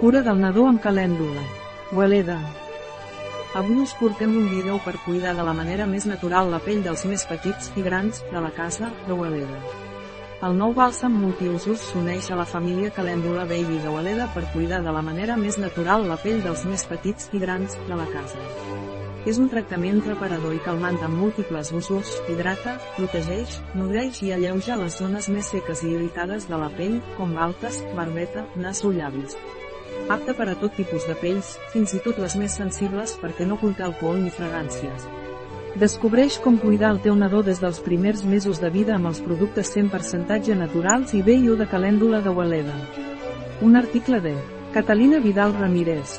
Cura del nadó amb calèndula. Weleda. Avui us portem un vídeo per cuidar de la manera més natural la pell dels més petits i grans de la casa de Weleda. El nou bàlsam multiusos s'uneix a la família calèndula Baby de Weleda per cuidar de la manera més natural la pell dels més petits i grans de la casa. És un tractament reparador i calmant amb múltiples usos, hidrata, protegeix, nodreix i alleuja les zones més seques i irritades de la pell, com galtes, barbeta, nas o llavis. Apte per a tot tipus de pells, fins i tot les més sensibles perquè no conté alcohol ni fragàncies. Descobreix com cuidar el teu nadó des dels primers mesos de vida amb els productes 100% naturals i BIO de calèndula de Waleda. Un article de Catalina Vidal Ramírez,